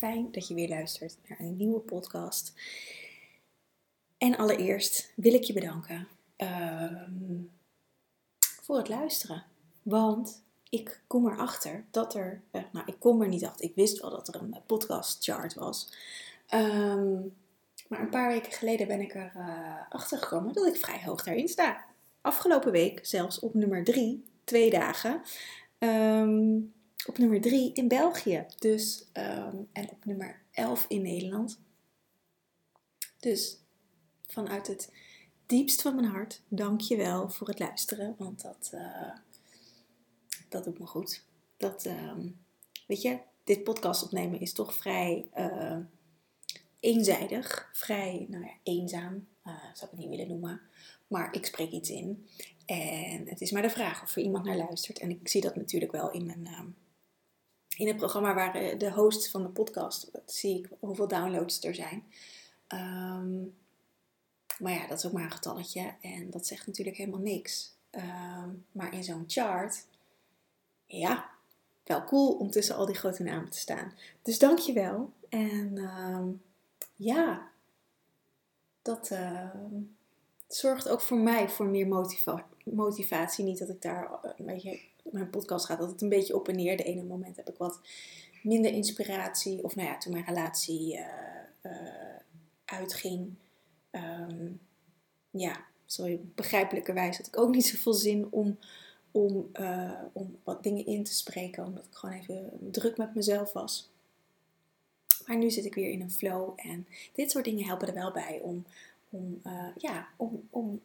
Fijn dat je weer luistert naar een nieuwe podcast. En allereerst wil ik je bedanken uh, voor het luisteren. Want ik kom erachter dat er, uh, nou ik kom er niet achter, ik wist wel dat er een podcast chart was. Um, maar een paar weken geleden ben ik er uh, achter gekomen dat ik vrij hoog daarin sta. Afgelopen week zelfs op nummer 3, twee dagen. Um, op nummer 3 in België. Dus, um, en op nummer 11 in Nederland. Dus vanuit het diepst van mijn hart, dank je wel voor het luisteren. Want dat, uh, dat doet me goed. Dat, um, weet je, dit podcast opnemen is toch vrij uh, eenzijdig. Vrij, nou ja, eenzaam. Uh, zou ik het niet willen noemen. Maar ik spreek iets in. En het is maar de vraag of er iemand naar luistert. En ik zie dat natuurlijk wel in mijn in het programma waar eh, de host van de podcast, zie ik hoeveel downloads er zijn. Um, maar ja, dat is ook maar een getalletje en dat zegt natuurlijk helemaal niks. Um, maar in zo'n chart, ja, wel cool om tussen al die grote namen te staan. Dus dankjewel. En um, ja, dat zorgt ook voor mij voor meer motiva motivatie. Niet dat ik daar, eh, weet je, mijn podcast gaat altijd een beetje op en neer. De ene moment heb ik wat minder inspiratie. Of nou ja, toen mijn relatie uh, uh, uitging. Um, ja, sorry, begrijpelijkerwijs had ik ook niet zoveel zin om, om, uh, om wat dingen in te spreken. Omdat ik gewoon even druk met mezelf was. Maar nu zit ik weer in een flow. En dit soort dingen helpen er wel bij om, om, ja, om, om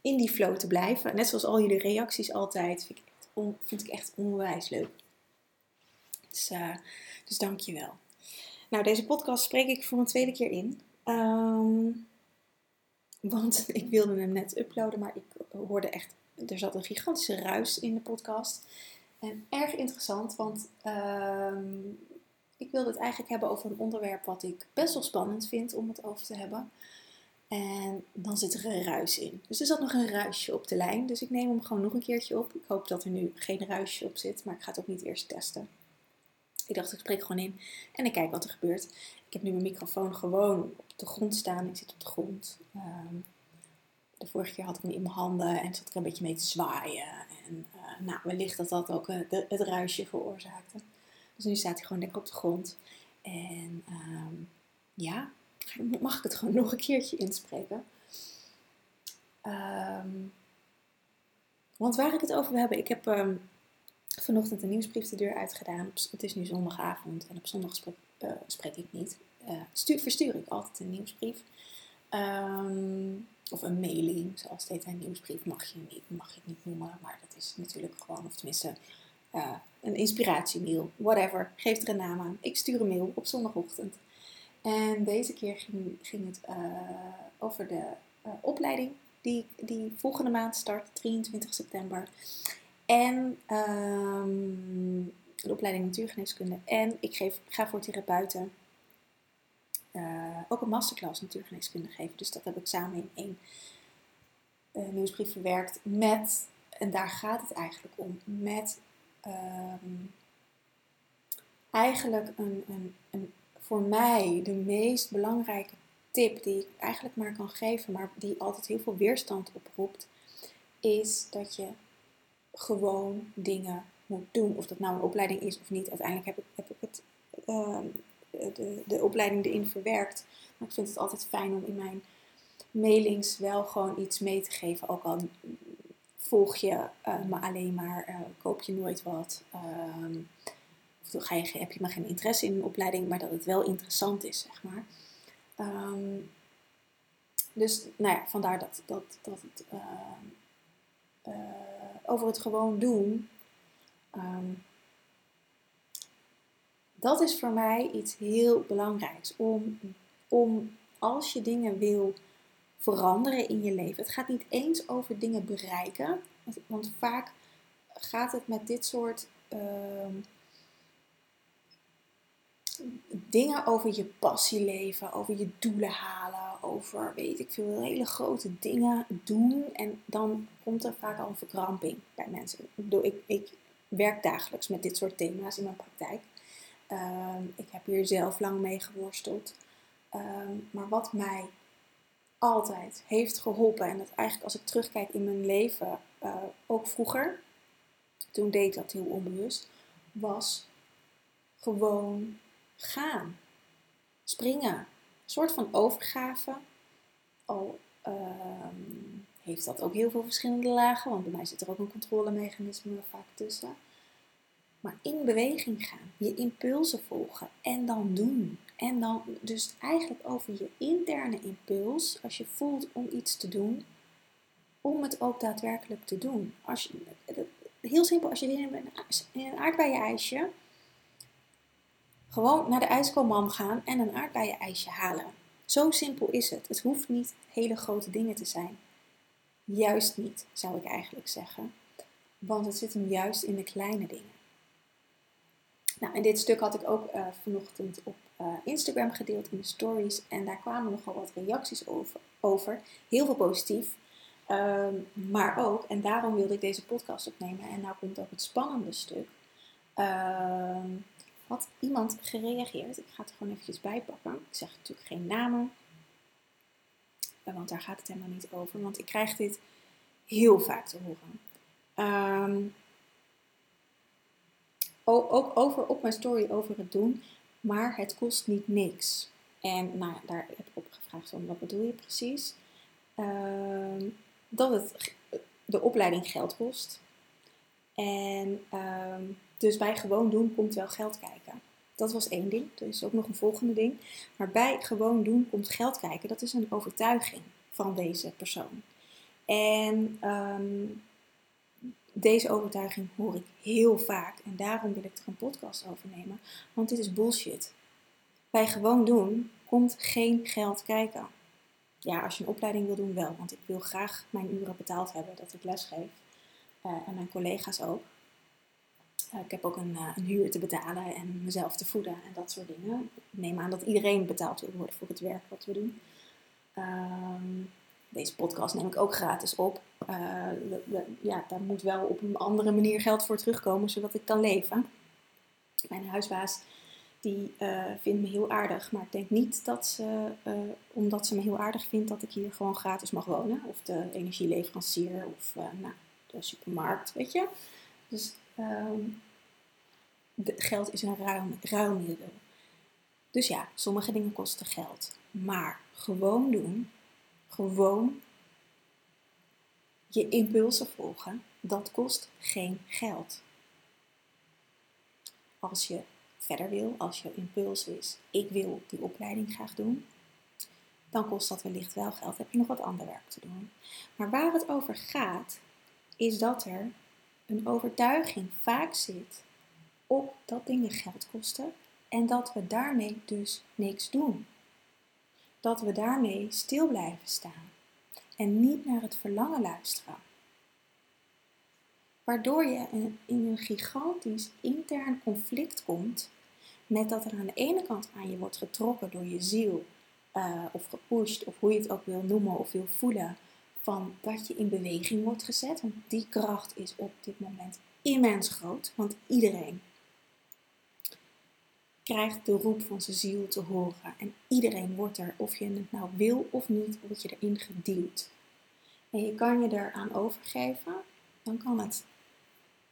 in die flow te blijven. Net zoals al jullie reacties altijd. On, vind ik echt onwijs leuk. Dus, uh, dus dank je wel. Nou, deze podcast spreek ik voor een tweede keer in. Um, want ik wilde hem net uploaden, maar ik hoorde echt, er zat een gigantische ruis in de podcast. En erg interessant, want um, ik wilde het eigenlijk hebben over een onderwerp wat ik best wel spannend vind om het over te hebben. En dan zit er een ruis in. Dus er zat nog een ruisje op de lijn. Dus ik neem hem gewoon nog een keertje op. Ik hoop dat er nu geen ruisje op zit, maar ik ga het ook niet eerst testen. Ik dacht, ik spreek gewoon in en ik kijk wat er gebeurt. Ik heb nu mijn microfoon gewoon op de grond staan. Ik zit op de grond. Um, de vorige keer had ik hem in mijn handen en zat ik een beetje mee te zwaaien. En uh, nou, wellicht dat dat ook de, het ruisje veroorzaakte. Dus nu staat hij gewoon lekker op de grond. En um, ja, mag ik het gewoon nog een keertje inspreken. Um, want waar ik het over wil hebben, ik heb um, vanochtend een nieuwsbrief de deur uitgedaan. Het is nu zondagavond en op zondag spreek, spreek ik niet. Uh, stuur, verstuur ik altijd een nieuwsbrief. Um, of een mailing, zoals dit een nieuwsbrief mag je, niet, mag niet noemen. Maar dat is natuurlijk gewoon, of tenminste uh, een inspiratiemail, whatever. Geef er een naam aan. Ik stuur een mail op zondagochtend. En deze keer ging, ging het uh, over de uh, opleiding die, die volgende maand start, 23 september. En um, de opleiding natuurgeneeskunde. En ik geef, ga voor therapeuten uh, ook een masterclass natuurgeneeskunde geven. Dus dat heb ik samen in één nieuwsbrief verwerkt met, en daar gaat het eigenlijk om, met um, eigenlijk een, een, een voor mij de meest belangrijke tip die ik eigenlijk maar kan geven, maar die altijd heel veel weerstand oproept, is dat je gewoon dingen moet doen. Of dat nou een opleiding is of niet. Uiteindelijk heb ik, heb het de, de, de opleiding erin verwerkt. Maar ik vind het altijd fijn om in mijn mailings wel gewoon iets mee te geven. Ook al volg je uh, me alleen maar, uh, koop je nooit wat. Ga je, heb je maar geen interesse in een opleiding, maar dat het wel interessant is, zeg maar. Um, dus nou ja, vandaar dat, dat, dat het uh, over het gewoon doen. Um, dat is voor mij iets heel belangrijks. Om, om als je dingen wil veranderen in je leven. Het gaat niet eens over dingen bereiken. Want vaak gaat het met dit soort dingen over je passie leven, over je doelen halen, over weet ik veel, hele grote dingen doen. En dan komt er vaak al een verkramping bij mensen. Ik ik, werk dagelijks met dit soort thema's in mijn praktijk. Uh, ik heb hier zelf lang mee geworsteld. Uh, maar wat mij altijd heeft geholpen. En dat eigenlijk als ik terugkijk in mijn leven, uh, ook vroeger, toen deed ik dat heel onbewust, was gewoon gaan. Springen. Een soort van overgave. Al uh, heeft dat ook heel veel verschillende lagen, want bij mij zit er ook een controlemechanisme vaak tussen. Maar in beweging gaan, je impulsen volgen en dan doen. En dan dus eigenlijk over je interne impuls, als je voelt om iets te doen, om het ook daadwerkelijk te doen. Als je, heel simpel, als je in een, in een gewoon naar de ijskoolman gaan en een aardbeienijsje halen. Zo simpel is het. Het hoeft niet hele grote dingen te zijn. Juist niet, zou ik eigenlijk zeggen. Want het zit hem juist in de kleine dingen. Nou, en dit stuk had ik ook uh, vanochtend op uh, Instagram gedeeld in de stories. En daar kwamen nogal wat reacties over. over. Heel veel positief. Um, maar ook, en daarom wilde ik deze podcast opnemen. En nou komt ook het spannende stuk. Uh, had iemand gereageerd. Ik ga het gewoon eventjes bij pakken. Ik zeg natuurlijk geen namen. Eh, want daar gaat het helemaal niet over. Want ik krijg dit heel vaak te horen. Um, ook over op mijn story over het doen, maar het kost niet niks. En nou, daar heb ik op gevraagd van wat bedoel je precies? Uh, dat het de opleiding geld kost. En uh, dus bij gewoon doen komt wel geld kijken. Dat was één ding. Er is ook nog een volgende ding. Maar bij gewoon doen komt geld kijken. Dat is een overtuiging van deze persoon. En um, deze overtuiging hoor ik heel vaak en daarom wil ik er een podcast over nemen, want dit is bullshit. Bij gewoon doen komt geen geld kijken. Ja, als je een opleiding wil doen, wel, want ik wil graag mijn uren betaald hebben dat ik lesgeef. Uh, en mijn collega's ook. Uh, ik heb ook een, uh, een, huur te betalen en mezelf te voeden en dat soort dingen. Ik neem aan dat iedereen betaald wil worden voor het werk wat we doen. Ehm, deze podcast neem ik ook gratis op. Uh, ja, daar moet wel op een andere manier geld voor terugkomen, zodat ik kan leven. Mijn huisbaas die vindt me heel aardig, maar ik denk niet dat ze, omdat ze me heel aardig vindt, dat ik hier gewoon gratis mag wonen. Of de energieleverancier of nou, de supermarkt, weet je. Dus ehm, geld is een ruim, ruilmiddel. Dus ja, sommige dingen kosten geld. Maar gewoon doen gewoon je impulsen volgen, dat kost geen geld. Als je verder wil, als je impuls is, ik wil die opleiding graag doen, dan kost dat wellicht wel geld. Heb je nog wat ander werk te doen. Maar waar het over gaat, is dat er een overtuiging vaak zit op dat dingen geld kosten en dat we daarmee dus niks doen dat we daarmee stil blijven staan en niet naar het verlangen luisteren. Waardoor je in een gigantisch intern conflict komt met dat er aan de ene kant aan je wordt getrokken door je ziel uh, of gepusht of hoe je het ook wil noemen of wil voelen van dat je in beweging wordt gezet. Want die kracht is op dit moment immens groot, want iedereen krijgt de roep van zijn ziel te horen. En iedereen wordt er, of je het nou wil of niet, word je erin geduwd. En je kan je eraan overgeven, dan kan het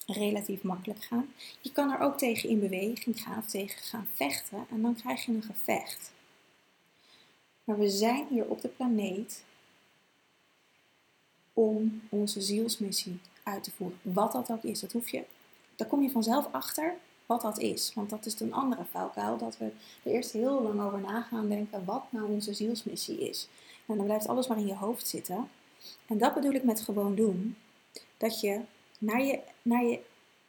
relatief makkelijk gaan. Je kan er ook tegen in beweging gaan of tegen gaan vechten en dan krijg je een gevecht. Maar we zijn hier op de planeet om onze zielsmissie uit te voeren. Wat dat ook is, dat hoef je, daar kom je vanzelf achter wat dat is. Want dat is een andere valkuil, dat we er eerst heel lang over na gaan denken wat nou onze zielsmissie is. En dan blijft alles maar in je hoofd zitten. En dat bedoel ik met gewoon doen. Dat je naar je, naar je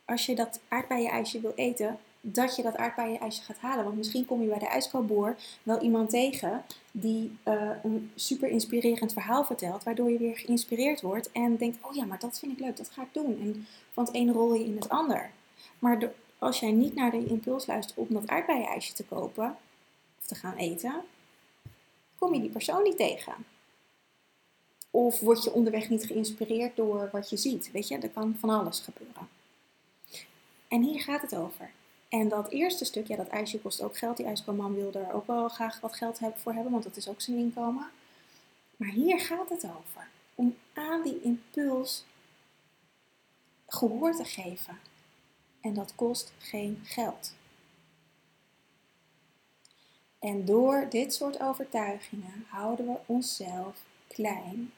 als je dat aardbeienijsje wil eten, dat je dat aardbeienijsje gaat halen. Want misschien kom je bij de ijskoopboer wel iemand tegen die uh, een super inspirerend verhaal vertelt, waardoor je weer geïnspireerd wordt en denkt, oh ja, maar dat vind ik leuk, dat ga ik doen. En van het ene rol je in het ander. Maar als jij niet naar de impuls luistert om dat aardbeienijsje te kopen of te gaan eten, kom je die persoon niet tegen. Of word je onderweg niet geïnspireerd door wat je ziet. Weet je, er kan van alles gebeuren. En hier gaat het over. En dat eerste stuk, ja, dat ijsje kost ook geld. Die ijskoopman wil er ook wel graag wat geld voor hebben, want dat is ook zijn inkomen. Maar hier gaat het over. Om aan die impuls gehoor te geven. En dat kost geen geld. En door dit soort overtuigingen houden we onszelf klein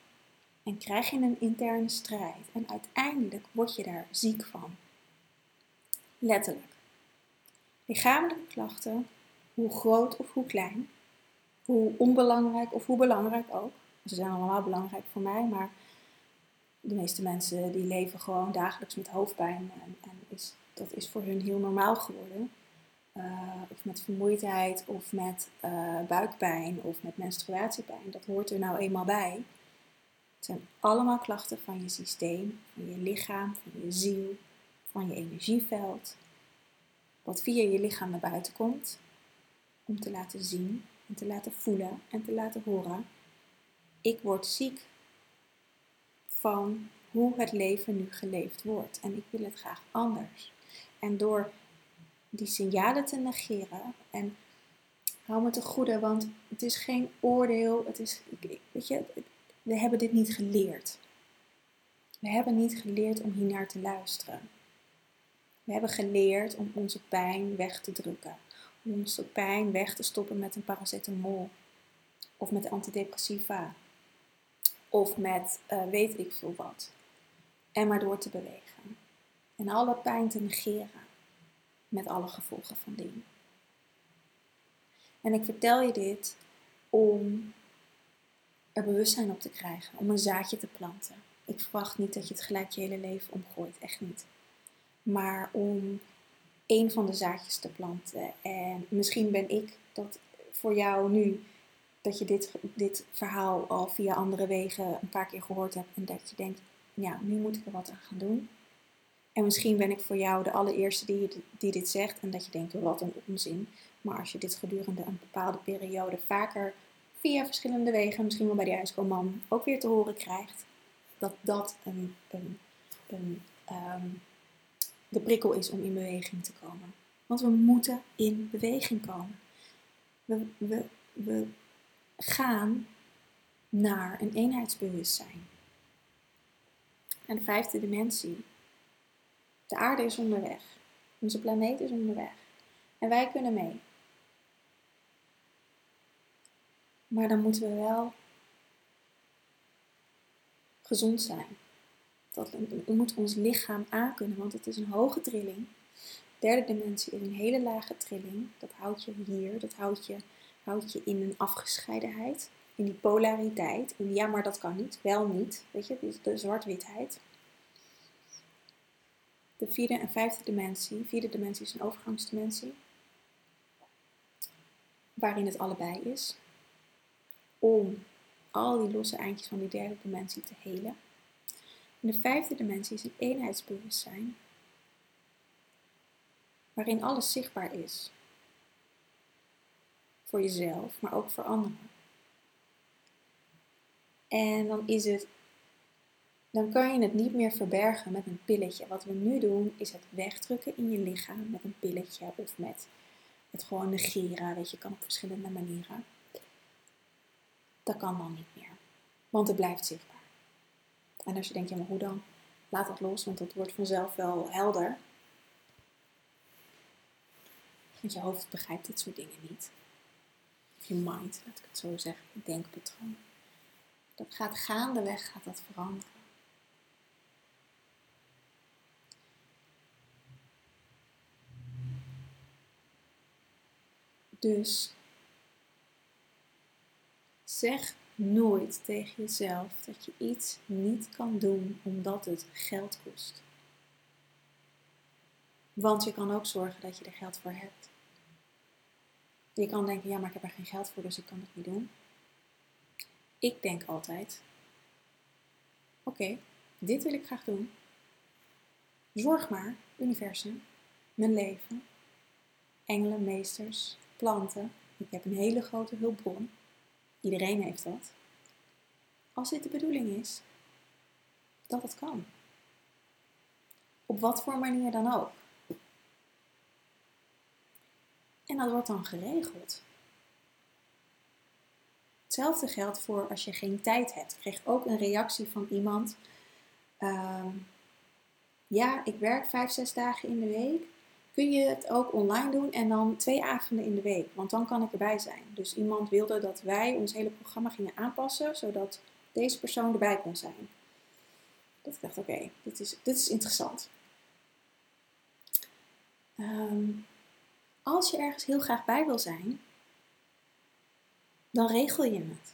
en krijg je een interne strijd. En uiteindelijk word je daar ziek van. Letterlijk. Lichamelijke klachten, hoe groot of hoe klein, hoe onbelangrijk of hoe belangrijk ook. Ze zijn allemaal belangrijk voor mij, maar de meeste mensen die leven gewoon dagelijks met hoofdpijn en, en is, dat is voor hun heel normaal geworden. Uh, of met vermoeidheid, of met uh, buikpijn, of met menstruatiepijn. Dat hoort er nou eenmaal bij. Het zijn allemaal klachten van je systeem, van je lichaam, van je ziel, van je energieveld, wat via je lichaam naar buiten komt, om te laten zien en te laten voelen en te laten horen. Ik word ziek van hoe het leven nu geleefd wordt en ik wil het graag anders. En door die signalen te negeren en hou me te goede, want het is geen oordeel, het is, weet je, we hebben dit niet geleerd. We hebben niet geleerd om hier naar te luisteren. We hebben geleerd om onze pijn weg te drukken. Om onze pijn weg te stoppen met een paracetamol. Of met antidepressiva. Of met uh, weet ik veel wat. En maar door te bewegen. En alle pijn te negeren. Met alle gevolgen van dien. En ik vertel je dit om er bewustzijn op te krijgen. Om een zaadje te planten. Ik verwacht niet dat je het gelijk je hele leven omgooit. Echt niet maar om één van de zaadjes te planten. En misschien ben ik dat voor jou nu, dat je dit, dit verhaal al via andere wegen een paar keer gehoord hebt en dat je denkt, ja, nu moet ik er wat aan gaan doen. En misschien ben ik voor jou de allereerste die, die dit zegt en dat je denkt, wat een onzin. Maar als je dit gedurende een bepaalde periode vaker via verschillende wegen, misschien wel bij die ijskoolman, ook weer te horen krijgt, dat dat een, een, een ehm, de prikkel is om in beweging te komen. Want we moeten in beweging komen. We, we, we gaan naar een eenheidsbewustzijn. En de vijfde dimensie. De aarde is onderweg. Onze planeet is onderweg. En wij kunnen mee. Maar dan moeten we wel gezond zijn. Dat moet ons lichaam aankunnen, want het is een hoge trilling. Derde dimensie is een hele lage trilling. Dat houdt je hier, dat houdt je, je in een afgescheidenheid, in die polariteit. In ja, maar dat kan niet, wel niet. Weet je, de zwart-witheid. De vierde en vijfde dimensie. Vierde dimensie is een overgangsdimensie. Waarin het allebei is. Om al die losse eindjes van die derde dimensie te helen. En de vijfde dimensie is een eenheidsbewustzijn, waarin alles zichtbaar is. Voor jezelf, maar ook voor anderen. En dan is het, dan kan je het niet meer verbergen met een pilletje. Wat we nu doen, is het wegdrukken in je lichaam met een pilletje of met het gewoon negeren. Weet je, kan op verschillende manieren. Dat kan dan niet meer, want het blijft zichtbaar. En als je denkt, ja maar hoe dan? laat dat los, want dat wordt vanzelf wel helder. Want je hoofd begrijpt dit soort dingen niet. Of je mind, laat ik het zo zeggen, denkpatroon. Dat gaat gaandeweg gaat dat veranderen. Dus zeg nooit tegen jezelf dat je iets niet kan doen omdat het geld kost. Want je kan ook zorgen dat je er geld voor hebt. Je kan denken, ja, maar ik heb er geen geld voor, dus ik kan het niet doen. Ik denk altijd, oké, dit wil ik graag doen. Zorg maar, universum, mijn leven, engelen, meesters, planten. Ik heb een hele grote hulpbron. Iedereen heeft dat. Als dit de bedoeling is, dat het kan. Op wat voor manier dan ook. En dat wordt dan geregeld. Hetzelfde geldt voor als je geen tijd hebt. Ik kreeg ook een reactie van iemand. Uh, ja, ik werk vijf, zes dagen in de week. Kun je het ook online doen en dan twee avonden in de week? Want dan kan ik erbij zijn. Dus iemand wilde dat wij ons hele programma gingen aanpassen, zodat deze persoon erbij kon zijn. Dat ik dacht, oké, dit, is, dit is interessant. Um, als je ergens heel graag bij wil zijn, dan regel je het.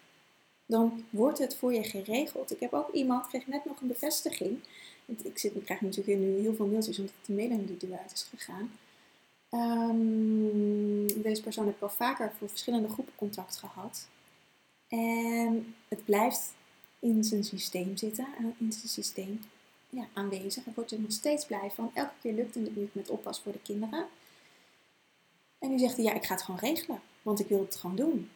Dan wordt het voor je geregeld. Ik heb ook iemand, kreeg net nog een bevestiging. Ik, zit, ik krijg natuurlijk nu heel veel mailtjes omdat de mailing er uit is gegaan. Um, deze persoon heb ik al vaker voor verschillende groepen contact gehad. En het blijft in zijn systeem zitten, in zijn systeem ja, aanwezig. Het wordt er nog steeds blij van. Elke keer lukt het niet met oppas voor de kinderen. En nu zegt hij, ja, ik ga het gewoon regelen, want ik wil het gewoon doen.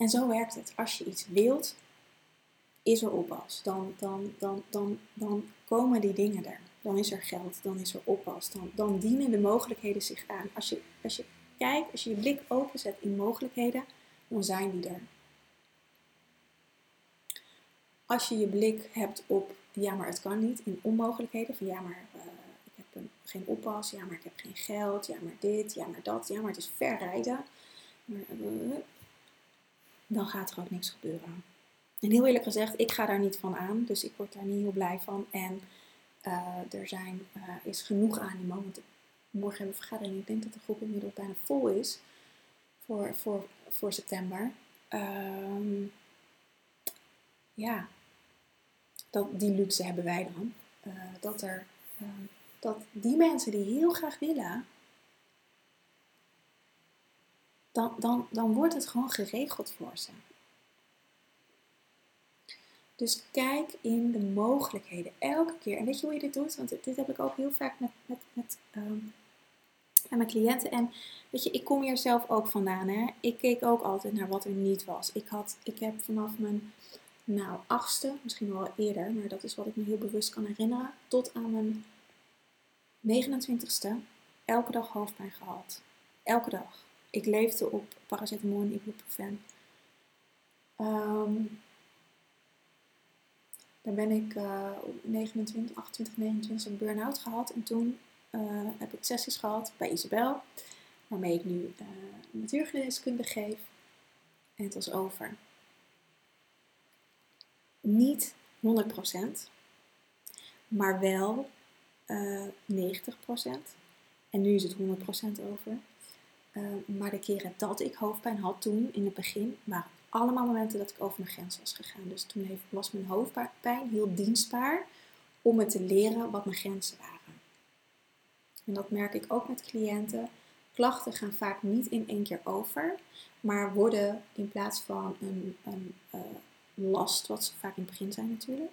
En zo werkt het. Als je iets wilt, is er oppas. Dan, dan, dan, dan, dan komen die dingen er. Dan is er geld, dan is er oppas. Dan, dan dienen de mogelijkheden zich aan. Als je, als je kijkt, als je je blik openzet in mogelijkheden, dan zijn die er. Als je je blik hebt op, ja maar het kan niet, in onmogelijkheden, ja maar uh, geen oppas, ja, maar ik heb geen geld, ja, maar dit, ja, maar dat, ja, maar het is ver rijden. Uh, dan gaat er ook niks gebeuren. En heel eerlijk gezegd, ik ga daar niet van aan, dus ik word daar niet heel blij van. En uh, er zijn, uh, is genoeg animo, want morgen hebben we vergadering. Ik denk dat de groep inmiddels bijna vol is voor, voor, voor september. Um, ja, dat, die luxe hebben wij dan. Uh, dat er um, dat die mensen die heel graag willen, dan, dan, dan wordt het gewoon geregeld voor ze. Dus kijk in de mogelijkheden elke keer. En weet je hoe je dit doet? Want dit heb ik ook heel vaak met, met, met, um, mijn cliënten. En weet je, ik kom hier zelf ook vandaan. Hè? Ik keek ook altijd naar wat er niet was. Ik, had, ik heb vanaf mijn nou, achtste, misschien wel eerder, maar dat is wat ik me heel bewust kan herinneren, tot aan mijn 29ste, elke dag hoofdpijn gehad. Elke dag. Ik leefde op paracetamol en ibuprofen. Um, dan ben ik uh, 29, 28, 29 een burn-out gehad. En toen uh, heb ik sessies gehad bij Isabel, waarmee ik nu uh, natuurgeneeskunde geef. En het was over. Niet 100%, maar wel 90%. Eh, en nu is het 100% over. Uh, maar de keren dat ik hoofdpijn had toen, in het begin, waren allemaal momenten dat ik over mijn grens was gegaan. Dus toen heeft, was mijn hoofdpijn heel dienstbaar om me te leren wat mijn grenzen waren. En dat merk ik ook met cliënten. Klachten gaan vaak niet in één keer over, maar worden in plaats van een, een uh, last, wat ze vaak in het begin zijn natuurlijk,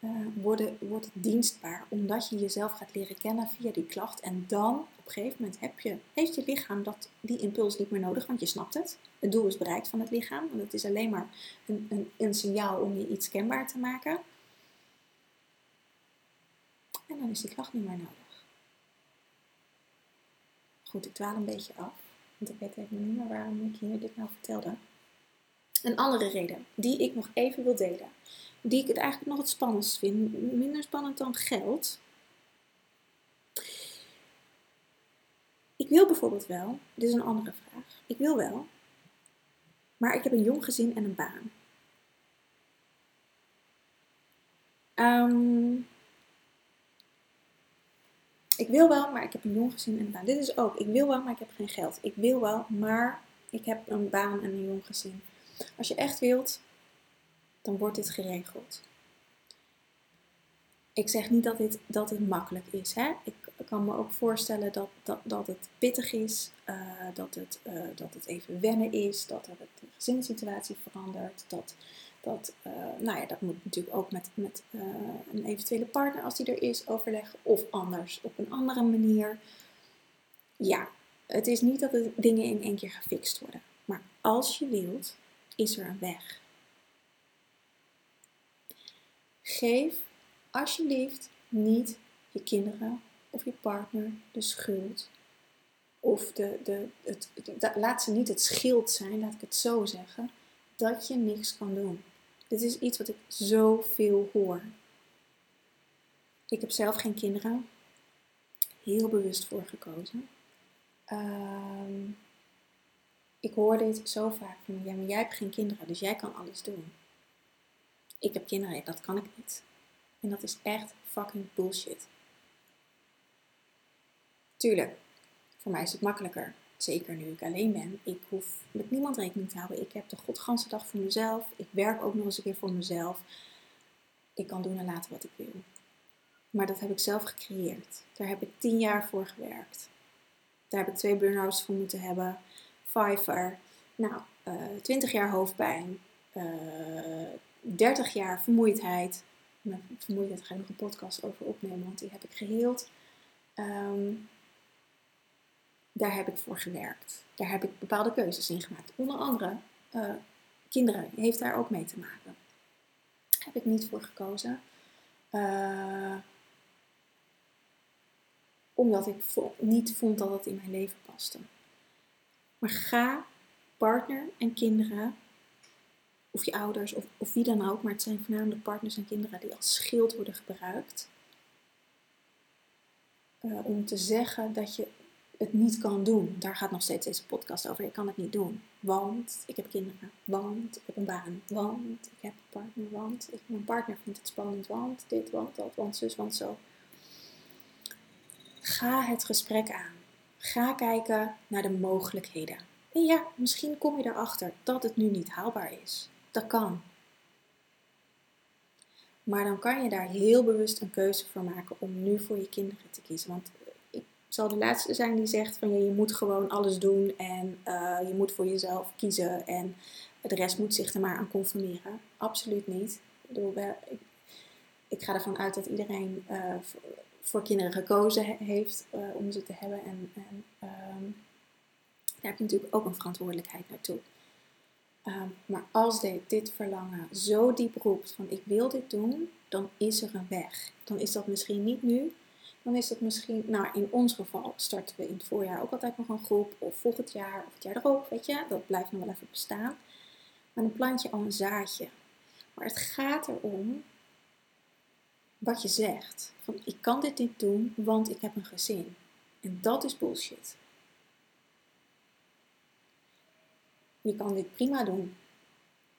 uh, worden, wordt het dienstbaar. Omdat je jezelf gaat leren kennen via die klacht. En dan een gegeven moment heb je, heeft je lichaam dat, die impuls niet meer nodig. Want je snapt het. Het doel is bereikt van het lichaam. Want het is alleen maar een, een, een signaal om je iets kenbaar te maken. En dan is die klacht niet meer nodig. Goed, ik dwaal een beetje af. Want ik weet even niet meer waarom ik hier dit nou vertelde. Een andere reden die ik nog even wil delen, die ik het eigenlijk nog het spannendst vind, minder spannend dan geld. Ik wil bijvoorbeeld wel, dit is een andere vraag, ik wil wel, maar ik heb een jong gezin en een baan. Um, ik wil wel, maar ik heb een jong gezin en een baan. Dit is ook, ik wil wel, maar ik heb geen geld. Ik wil wel, maar ik heb een baan en een jong gezin. Als je echt wilt, dan wordt dit geregeld. Ik zeg niet dat, dit, dat het makkelijk is. Hè? Ik kan me ook voorstellen dat, dat, dat het pittig is, uh, dat, het, uh, dat het even wennen is, dat er de gezinssituatie verandert, dat dat, uh, nou ja, dat moet natuurlijk ook met, met een eventuele partner, als die er is, overleggen. Of anders, op een andere manier. Ja, het is niet dat de dingen in één keer gefixt worden. Maar als je wilt, is er een weg. Geef alsjeblieft niet je kinderen of je partner de schuld. Of de, de, het, laat ze niet het schild zijn, laat ik het zo zeggen, dat je niks kan doen. Dit is iets wat ik zoveel hoor. Ik heb zelf geen kinderen. Heel bewust voor gekozen. Ehm, ik hoor dit zo vaak van, ja, maar jij hebt geen kinderen, dus jij kan alles doen. Ik heb kinderen, dat kan ik niet. En dat is echt fucking bullshit. Tuurlijk, voor mij is het makkelijker. Zeker nu ik alleen ben. Ik hoef met niemand rekening te houden. Ik heb de godganse dag voor mezelf. Ik werk ook nog eens een keer voor mezelf. Ik kan doen en laten wat ik wil. Maar dat heb ik zelf gecreëerd. Daar heb ik tien jaar voor gewerkt. Daar heb ik twee burn-outs voor moeten hebben. Fiverr. Nou, uh, eh, 20 jaar hoofdpijn. Uh, eh, 30 jaar vermoeidheid. Met vermoeidheid ga ik nog een podcast over opnemen, want die heb ik geheeld. Um, daar heb ik voor gewerkt. Daar heb ik bepaalde keuzes in gemaakt. Onder andere uh, kinderen heeft daar ook mee te maken. Heb ik niet voor gekozen. Uh, omdat ik niet vond dat het in mijn leven paste. Maar ga partner en kinderen, of je ouders of, of wie dan ook, maar het zijn voornamelijk partners en kinderen die als schild worden gebruikt. Uh, om te zeggen dat je het niet kan doen. Daar gaat nog steeds deze podcast over. Ik kan het niet doen. Want ik heb kinderen. Want ik heb een baan. Want ik heb een partner. Want mijn partner vindt het spannend. Want dit, want dat, want zus, want zo. Ga het gesprek aan. Ga kijken naar de mogelijkheden. En ja, misschien kom je erachter dat het nu niet haalbaar is. Dat kan. Maar dan kan je daar heel bewust een keuze voor maken om nu voor je kinderen te kiezen. Want zal de laatste zijn die zegt van je moet gewoon alles doen en uh, je moet voor jezelf kiezen en de rest moet zich er maar aan conformeren. Absoluut niet. Ik, ga ervan uit dat iedereen uh, voor, kinderen gekozen heeft uh, om ze te hebben en, en um, daar heb je natuurlijk ook een verantwoordelijkheid naartoe. Um, maar als dit, dit verlangen zo diep roept van ik wil dit doen, dan is er een weg. Dan is dat misschien niet nu, dan is het misschien, nou in ons geval starten we in het voorjaar ook altijd nog een groep, of volgend jaar, of het jaar erop, weet je, dat blijft nog wel even bestaan. Maar dan plant je al een zaadje. Maar het gaat erom wat je zegt. Van ik kan dit niet doen, want ik heb een gezin. En dat is bullshit. Je kan dit prima doen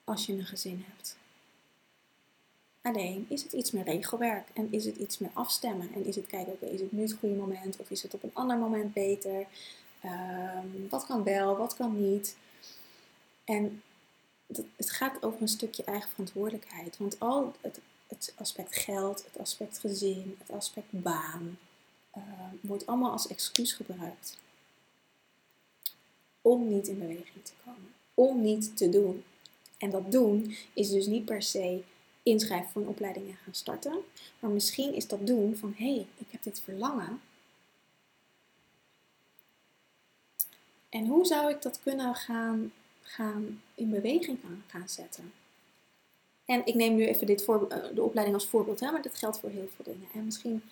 als je een gezin hebt. Alleen is het iets meer regelwerk en is het iets meer afstemmen. En is het kijken, oké, is het nu het goede moment of is het op een ander moment beter? Ehm, wat kan wel, wat kan niet? En het gaat over een stukje eigen verantwoordelijkheid. Want al het, het aspect geld, het aspect gezin, het aspect baan, ehm, wordt allemaal als excuus gebruikt. Om niet in beweging te komen. Om niet te doen. En dat doen is dus niet per se inschrijven voor een opleiding en gaan starten. Maar misschien is dat doen van hé, hey, ik heb dit verlangen. En hoe zou ik dat kunnen gaan, gaan in beweging gaan, gaan zetten? En ik neem nu even dit eh, de opleiding als voorbeeld, hè, maar dat geldt voor heel veel dingen. En misschien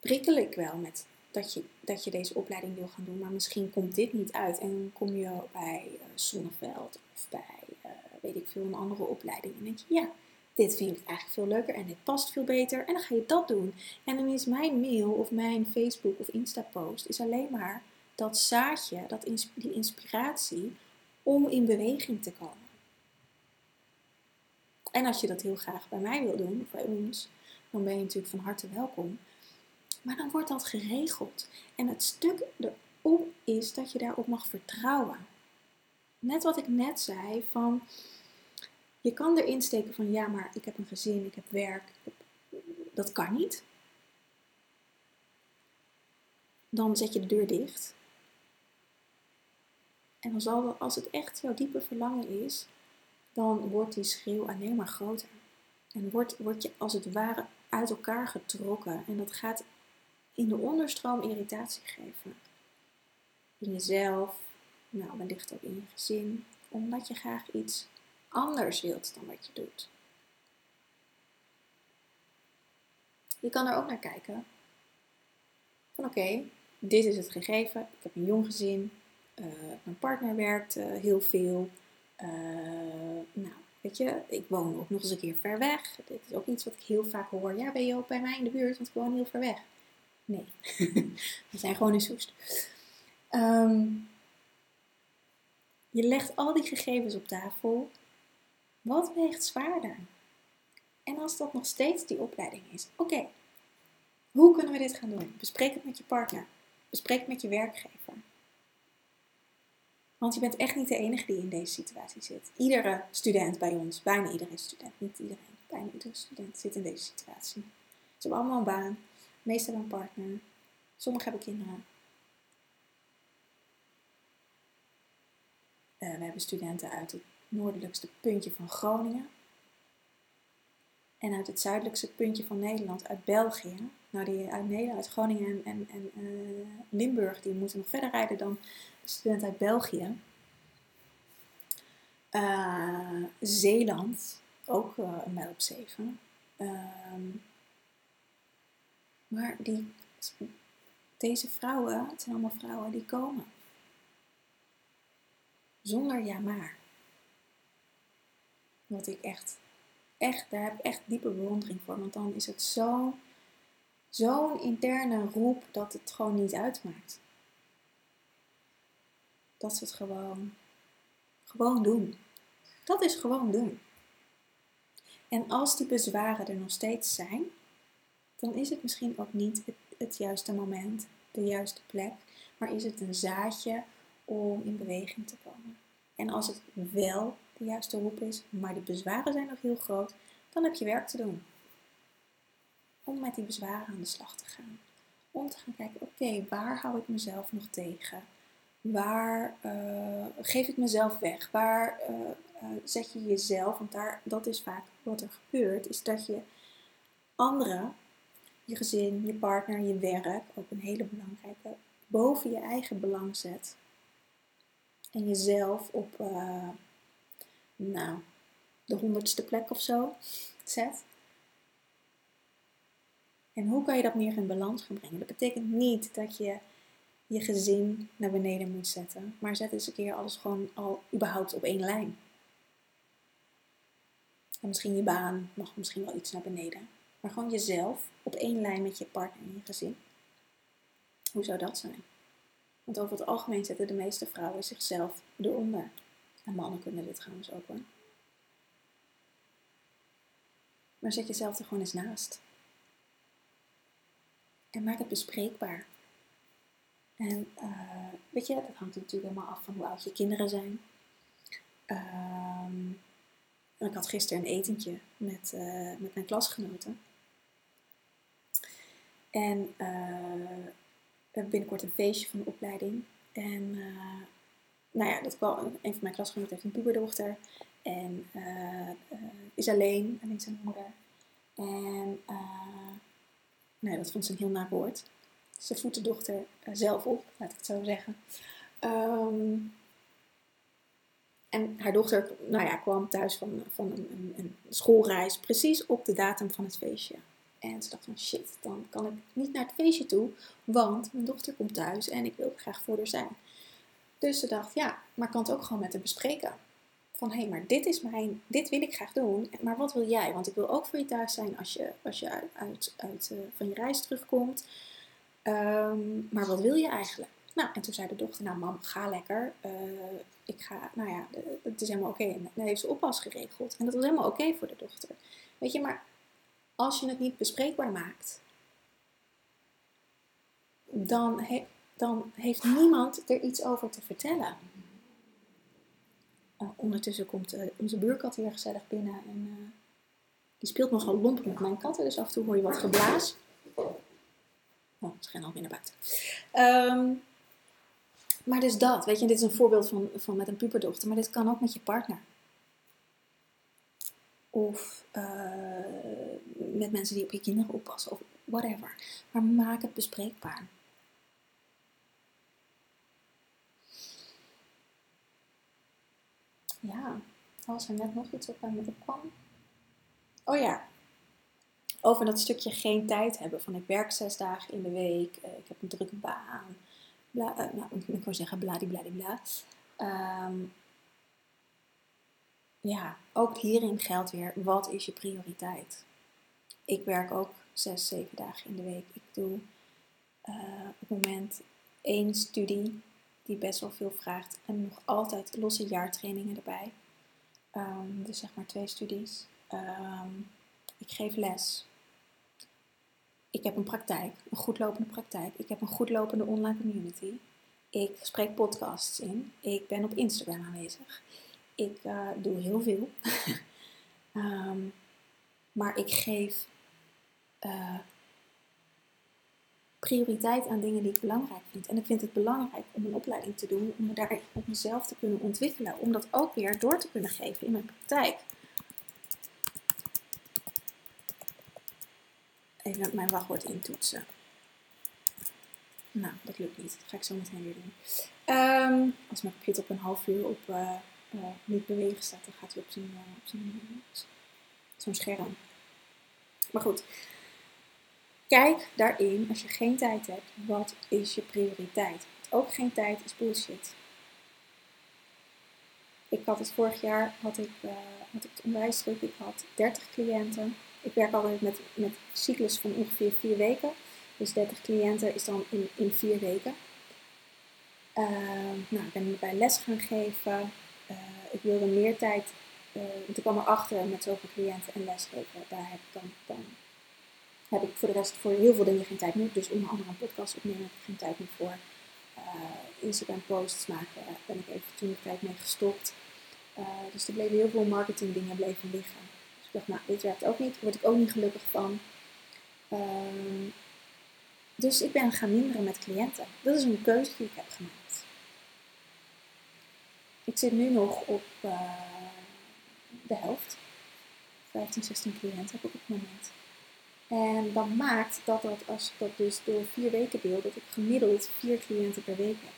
prikkel ik wel met dat je, dat je deze opleiding wil gaan doen, maar misschien komt dit niet uit en kom je bij uh, Zonneveld of bij uh, weet ik veel, een andere opleiding. En denk je, ja, dit vind ik eigenlijk veel leuker en dit past veel beter. En dan ga je dat doen. En dan is mijn mail of mijn Facebook of Insta post is alleen maar dat zaadje, dat die inspiratie om in beweging te komen. En als je dat heel graag bij mij wil doen, of bij ons, dan ben je natuurlijk van harte welkom. Maar dan wordt dat geregeld. En het stuk erop is dat je daarop mag vertrouwen. Net wat ik net zei, van je kan erin steken van ja, maar ik heb een gezin, ik heb werk. Dat kan niet. Dan zet je de deur dicht. En dan zal, als het echt jouw diepe verlangen is, dan wordt die schreeuw alleen maar groter. En wordt, wordt je als het ware uit elkaar getrokken. En dat gaat in de onderstroom irritatie geven. In jezelf, nou wellicht ook in je gezin, omdat je graag iets anders wilt dan wat je doet. Je kan er ook naar kijken. Van oké, dit is het gegeven. Ik heb een jong gezin. Uh, mijn partner werkt uh, heel veel. Uh, nou, weet je, ik woon ook nog eens een keer ver weg. Dit is ook iets wat ik heel vaak hoor. Ja, ben je ook bij mij in de buurt, want ik woon heel ver weg. Nee, we zijn gewoon in Soest. Um, je legt al die gegevens op tafel. Wat weegt zwaarder? En als dat nog steeds die opleiding is, oké, hoe kunnen we dit gaan doen? Bespreek het met je partner. Bespreek het met je werkgever. Want je bent echt niet de enige die in deze situatie zit. Iedere student bij ons, bijna iedere student, niet iedereen, bijna iedere student zit in deze situatie. Ze hebben allemaal een baan, meestal een partner, sommigen hebben kinderen. Uh, we hebben studenten uit het noordelijkste puntje van Groningen. En uit het zuidelijkste puntje van Nederland, uit België. Nou, die uit Nederland, uit Groningen en, en uh, Limburg, die moeten nog verder rijden dan de student uit België. Uh, Zeeland, ook uh, een mijl op zeven. Ehm, maar die, deze vrouwen, het zijn allemaal vrouwen die komen. Zonder ja maar. Wat ik echt, echt, daar heb ik echt diepe bewondering voor. Want dan is het zo'n zo'n interne roep dat het gewoon niet uitmaakt. Dat ze het gewoon, gewoon doen. Dat is gewoon doen. En als die bezwaren er nog steeds zijn, dan is het misschien ook niet het, het juiste moment, de juiste plek, maar is het een zaadje om in beweging te komen. En als het wel de juiste roep is, maar die bezwaren zijn nog heel groot, dan heb je werk te doen. Om met die bezwaren aan de slag te gaan. Om te gaan kijken, oké, waar hou ik mezelf nog tegen? Waar uh, geef ik mezelf weg? Waar uh, uh, zet je jezelf, want daar, dat is vaak wat er gebeurt, is dat je anderen, je gezin, je partner, je werk, ook een hele belangrijke, boven je eigen belang zet. En jezelf op, nou, de honderdste plek of zo zet. En hoe kan je dat meer in balans gaan brengen? Dat betekent niet dat je je gezin naar beneden moet zetten, maar zet eens een keer alles gewoon al überhaupt op één lijn. En misschien je baan mag misschien wel iets naar beneden. Maar gewoon jezelf op één lijn met je partner en je gezin. Hoe zou dat zijn? Want over het algemeen zetten de meeste vrouwen zichzelf eronder. En mannen kunnen dit trouwens ook hoor. Maar zet jezelf er gewoon eens naast. En maak het bespreekbaar. En uh, weet je, dat hangt natuurlijk helemaal af van hoe oud je kinderen zijn. Um, ik had gisteren een etentje met, uh, met mijn klasgenoten. En uh, we hebben binnenkort een feestje van de opleiding. En nou ja, dat kwam, een van mijn klasgenoten heeft een puberdochter. En is alleen, alleen zijn moeder. En nou ja, dat vond ze een heel naar woord. Ze voedt de dochter zelf op, laat ik het zo zeggen. Um, en haar dochter nou ja, kwam thuis van, van een, een, een, schoolreis, precies op de datum van het feestje. En ze dacht van shit, dan kan ik niet naar het feestje toe, want mijn dochter komt thuis en ik wil graag voor haar zijn. Dus ze dacht, ja, maar kan het ook gewoon met haar bespreken. van hé, hey, maar dit is mijn, dit wil ik graag doen, maar wat wil jij? Want ik wil ook voor je thuis zijn als je, als je uit, uit, uit uh, van je reis terugkomt. Um, maar wat wil je eigenlijk? Nou, en toen zei de dochter, nou mam, ga lekker. Uh, ik ga, nou ja, het is helemaal oké. Okay. En dan heeft ze oppas geregeld. En dat was helemaal oké voor de dochter. Weet je, maar als je het niet bespreekbaar maakt, dan, dan heeft niemand er iets over te vertellen. Uh, ondertussen komt uh, onze buurkat hier gezellig binnen en uh, die speelt nogal lomp met mijn katten, dus af en toe hoor je wat geblaas. Oh, ze gaan alweer naar buiten. Um, maar dus dat, weet je, dit is een voorbeeld van, van met een puberdochter, maar dit kan ook met je partner. Of met mensen die op je kinderen oppassen, of whatever. Maar maak het bespreekbaar. Ja, was er net nog iets op met opkwam? Oh ja, over dat stukje geen tijd hebben. Van ik werk zes dagen in de week, eh, ik heb een drukke baan. Bla, uh, nou, ik wil zeggen bladibladibla. Um, ja, ook hierin geldt weer, wat is je prioriteit? Ik werk ook zes, zeven dagen in de week. Ik doe uh, op het moment één studie die best wel veel vraagt. En nog altijd losse jaartrainingen erbij. Um, dus zeg maar twee studies. Um, ik geef les. Ik heb een praktijk, een goedlopende praktijk. Ik heb een goedlopende online community. Ik spreek podcasts in. Ik ben op Instagram aanwezig. Ik uh, doe heel veel. um, maar ik geef uh, prioriteit aan dingen die ik belangrijk vind. En ik vind het belangrijk om een opleiding te doen, om me daar op mezelf te kunnen ontwikkelen, om dat ook weer door te kunnen geven in mijn praktijk. Even mijn wachtwoord intoetsen. Nou, dat lukt niet. Dat ga ik zo meteen weer doen. Um, als mijn computer op een half uur op uh, uh, niet bewegen staat, dan gaat hij op zo'n scherm. Maar goed, Kijk daarin, als je geen tijd hebt, wat is je prioriteit? Ook geen tijd is bullshit. Ik had het vorig jaar, had ik, uh, had ik het onwijs. Ik had 30 cliënten. Ik werk altijd met, met cyclus van ongeveer 4 weken. Dus 30 cliënten is dan in, in 4 weken. Uh, nou, ik ben bij les gaan geven. Uh, ik wilde meer tijd, want ik kwam erachter met zoveel cliënten en lesgeven. Daar heb ik dan, dan heb ik voor de rest voor heel veel dingen geen tijd meer. Dus onder andere een podcast opnemen heb ik geen tijd meer voor. Uh, Instagram posts maken ben ik even toen de tijd mee gestopt. Uh, dus er bleven heel veel marketing dingen bleven liggen. Dus ik dacht, nou, dit werkt ook niet. Daar word ik ook niet gelukkig van. Uh, dus ik ben gaan minderen met cliënten. Dat is een keuze die ik heb gemaakt. Ik zit nu nog op uh, de helft. 15, 16 cliënten heb ik op het moment. En dat maakt dat dat, als ik dat dus door vier weken deel, dat ik gemiddeld vier cliënten per week heb.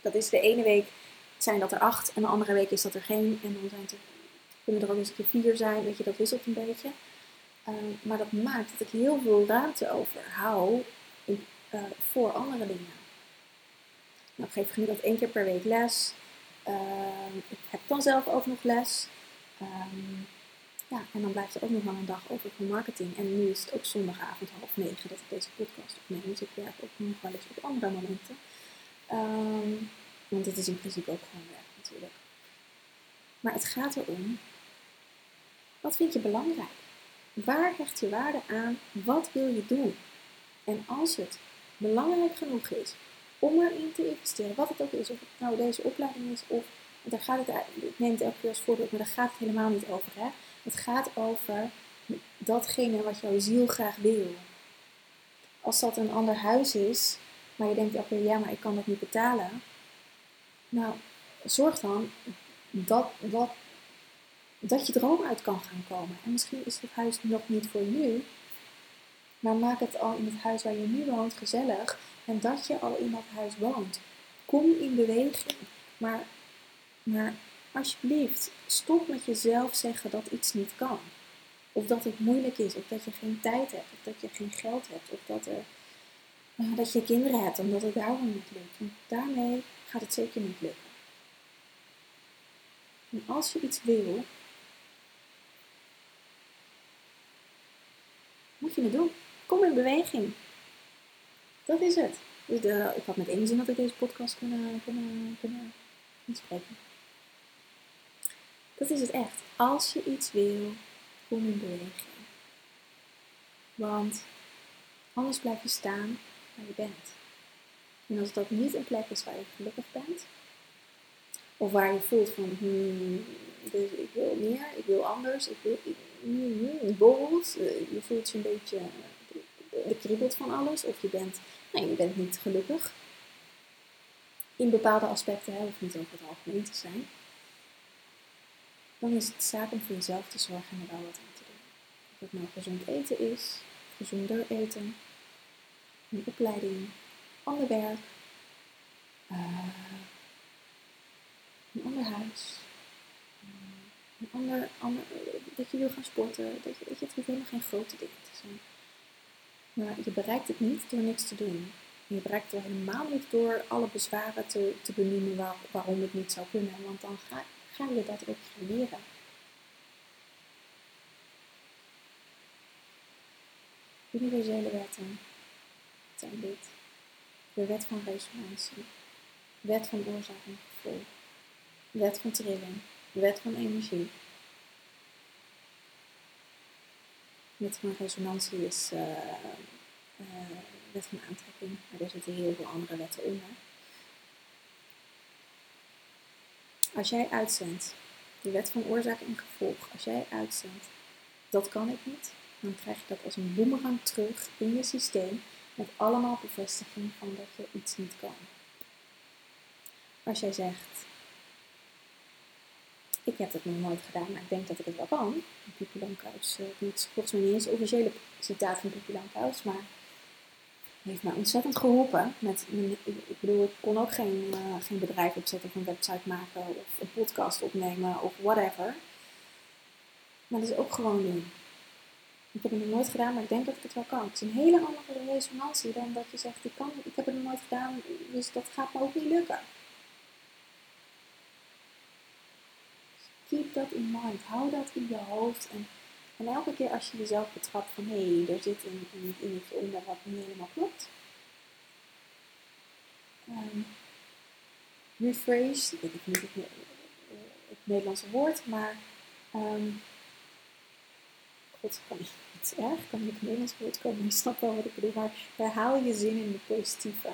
Dat is de ene week zijn dat er acht en de andere week is dat er geen. En dan zijn kunnen er ook eens een keer vier zijn, weet je, dat wisselt een beetje. Uh, maar dat maakt dat ik heel veel ruimte overhoud in, uh, voor andere dingen. Nou, ik geef gemiddeld één keer per week les. Uh, ik heb dan zelf ook nog les. Um, ja, en dan blijft er ook nog wel een dag over voor marketing. En nu is het ook zondagavond half negen dat ik deze podcast opneem. Dus ik werk ook nog wel eens op andere momenten. Um, want het is in principe ook gewoon werk natuurlijk. Maar het gaat erom, wat vind je belangrijk? Waar hecht je waarde aan? Wat wil je doen? En als het belangrijk genoeg is om erin te investeren, wat het ook is, of het nou deze opleiding is, of daar gaat het, ik neem het elke keer als voorbeeld, maar daar gaat het helemaal niet over. Hè? Het gaat over datgene wat jouw ziel graag wil. Als dat een ander huis is, maar je denkt keer, ja, maar ik kan dat niet betalen. Nou, zorg dan dat, dat, dat je droom uit kan gaan komen. En misschien is het huis nog niet voor nu, maar maak het al in het huis waar je nu woont gezellig. En dat je al in dat huis woont. Kom in beweging. Maar, maar alsjeblieft, stop met jezelf zeggen dat iets niet kan. Of dat het moeilijk is, of dat je geen tijd hebt, of dat je geen geld hebt, of dat, er, uh, dat je kinderen hebt omdat het daarom niet lukt. Want daarmee gaat het zeker niet lukken. En als je iets wil, moet je het doen. Kom in beweging. Dat is het. Dus de, ik had met één zin dat ik deze podcast kunnen, kunnen, kunnen inspreken. Dat is het echt. Als je iets wil, kom in beweging. Want anders blijf je staan waar je bent. En als dat niet een plek is waar je gelukkig bent, of waar je voelt van, hmm, dus ik wil meer, ik wil anders, ik wil mm, bold, eh, je voelt je een beetje, de kriebelt van alles, of je bent, nee, je bent niet gelukkig. In bepaalde aspecten, hè, hoeft niet over het algemeen te zijn. Dan is het zaak om voor jezelf te zorgen en er wel wat aan te doen. Of het nou gezond eten is, gezonder eten, een opleiding, ander werk, uh, een ander huis, een ander, dat je wil gaan sporten, dat je, je het hoeft helemaal geen grote dingen te zijn. Maar je bereikt het niet door niks te doen. Je bereikt het helemaal niet door alle bezwaren te, te benoemen waar, waarom het niet zou kunnen, want dan ga, ga je dat ook creëren. Universele wetten zijn dit. De wet van resonantie, wet van oorzaak en gevolg, wet van trilling, wet van energie. Wet van resonantie is uh, uh, wet van aantrekking, maar er zitten heel veel andere wetten onder. Als jij uitzendt, de wet van oorzaak en gevolg, als jij uitzendt, dat kan ik niet, dan krijg je dat als een boemerang terug in je systeem met allemaal bevestiging van dat je iets niet kan. Als jij zegt, ik heb het nog nooit gedaan, maar ik denk dat ik het wel kan. Pippi Lankhuis, uh, volgens mij niet eens officiële citaat van Pippi Lankhuis, maar heeft mij ontzettend geholpen. Met, ik bedoel, ik kon ook geen, uh, geen bedrijf opzetten of een website maken of een podcast opnemen of whatever. Maar dat is ook gewoon doen. Ik heb het nog nooit gedaan, maar ik denk dat ik het wel kan. Het is een hele andere resonantie dan dat je zegt, ik, kan, ik heb het nog nooit gedaan, dus dat gaat me ook niet lukken. Keep that in mind. Hou dat in je hoofd. En, en elke keer als je jezelf betrapt van, hé, hey, er zit een, een dingetje onder wat niet helemaal klopt. Um, rephrase, ik weet niet het, het Nederlandse woord, maar um, God, kan niet, het erg, kan niet Nederlands woord komen, je snapt wel wat ik bedoel, maar herhaal je zin in de positieve.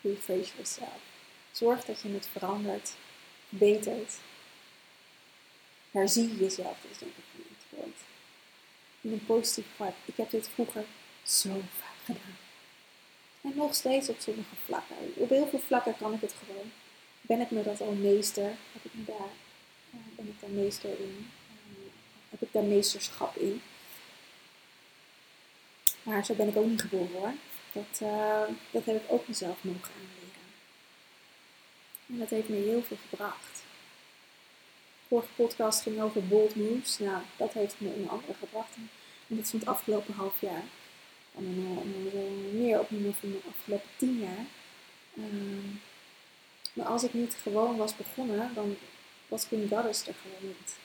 Rephrase yourself. Zorg dat je het verandert, verbetert. Herzie jezelf, is denk ik woord. In een positieve vibe. Ik heb dit vroeger zo vaak gedaan. En nog steeds op sommige vlakken. Op heel veel vlakken kan ik het gewoon. Ben ik me dat al meester? Heb ik me daar, ben ik daar meester in? heb ik daar meesterschap in. Maar zo ben ik ook niet geboren hoor. Dat, uh, dat heb ik ook mezelf mogen aanleren. En dat heeft me heel veel gebracht. Vorige podcast ging over bold moves. Nou, dat heeft me onder andere gebracht. En dat is van het afgelopen half jaar. En meer op van de afgelopen tien jaar. Uh, maar als ik niet gewoon was begonnen, dan was Queen Goddess er gewoon niet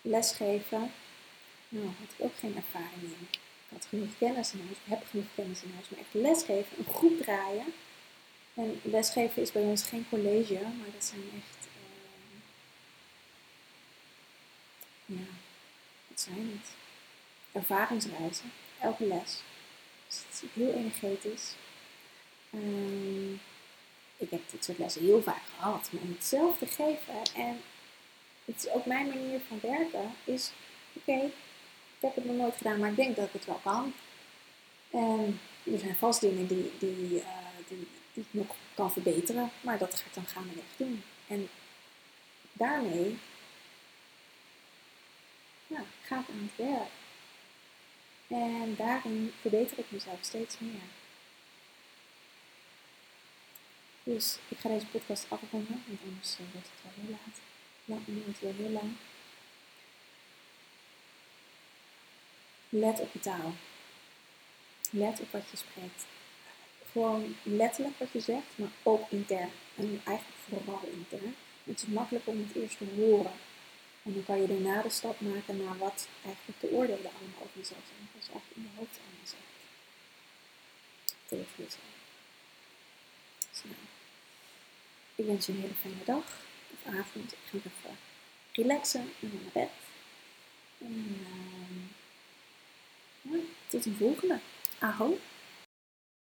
lesgeven, nou, had ik ook geen ervaring in. Ik had genoeg kennis in huis, ik heb genoeg kennis in huis, maar echt lesgeven, een groep draaien. En lesgeven is bij ons geen college, maar dat zijn echt, uh, ja, wat zijn het? Ervaringsreizen, elke les. Dus het is heel energetisch. Um, ik heb dit soort lessen heel vaak gehad, maar om het zelf te geven en het is ook mijn manier van werken. Is oké, ik heb het nog nooit gedaan, maar ik denk dat ik het wel kan. En er zijn vast dingen die, die, die, die ik nog kan verbeteren, maar dat ga ik dan gaandeweg doen. En daarmee ja, ga ik aan het werk. En daarin verbeter ik mezelf steeds meer. Dus ik ga deze podcast afronden, want anders eh, wordt het wel heel laat lang, niet weer heel lang. Let op je taal. Let op wat je spreekt. Gewoon letterlijk wat je zegt, maar ook intern. En eigenlijk vooral intern. Het is makkelijk om het eerst te horen. En dan kan je daarna de stap maken naar wat eigenlijk de oordelen allemaal over jezelf zijn. Wat je in je hoofd allemaal zegt. Tegen jezelf. Dus ik wens je een hele fijne dag of avond. Ik ga even relaxen en naar bed. En uh, tot de volgende. Aho.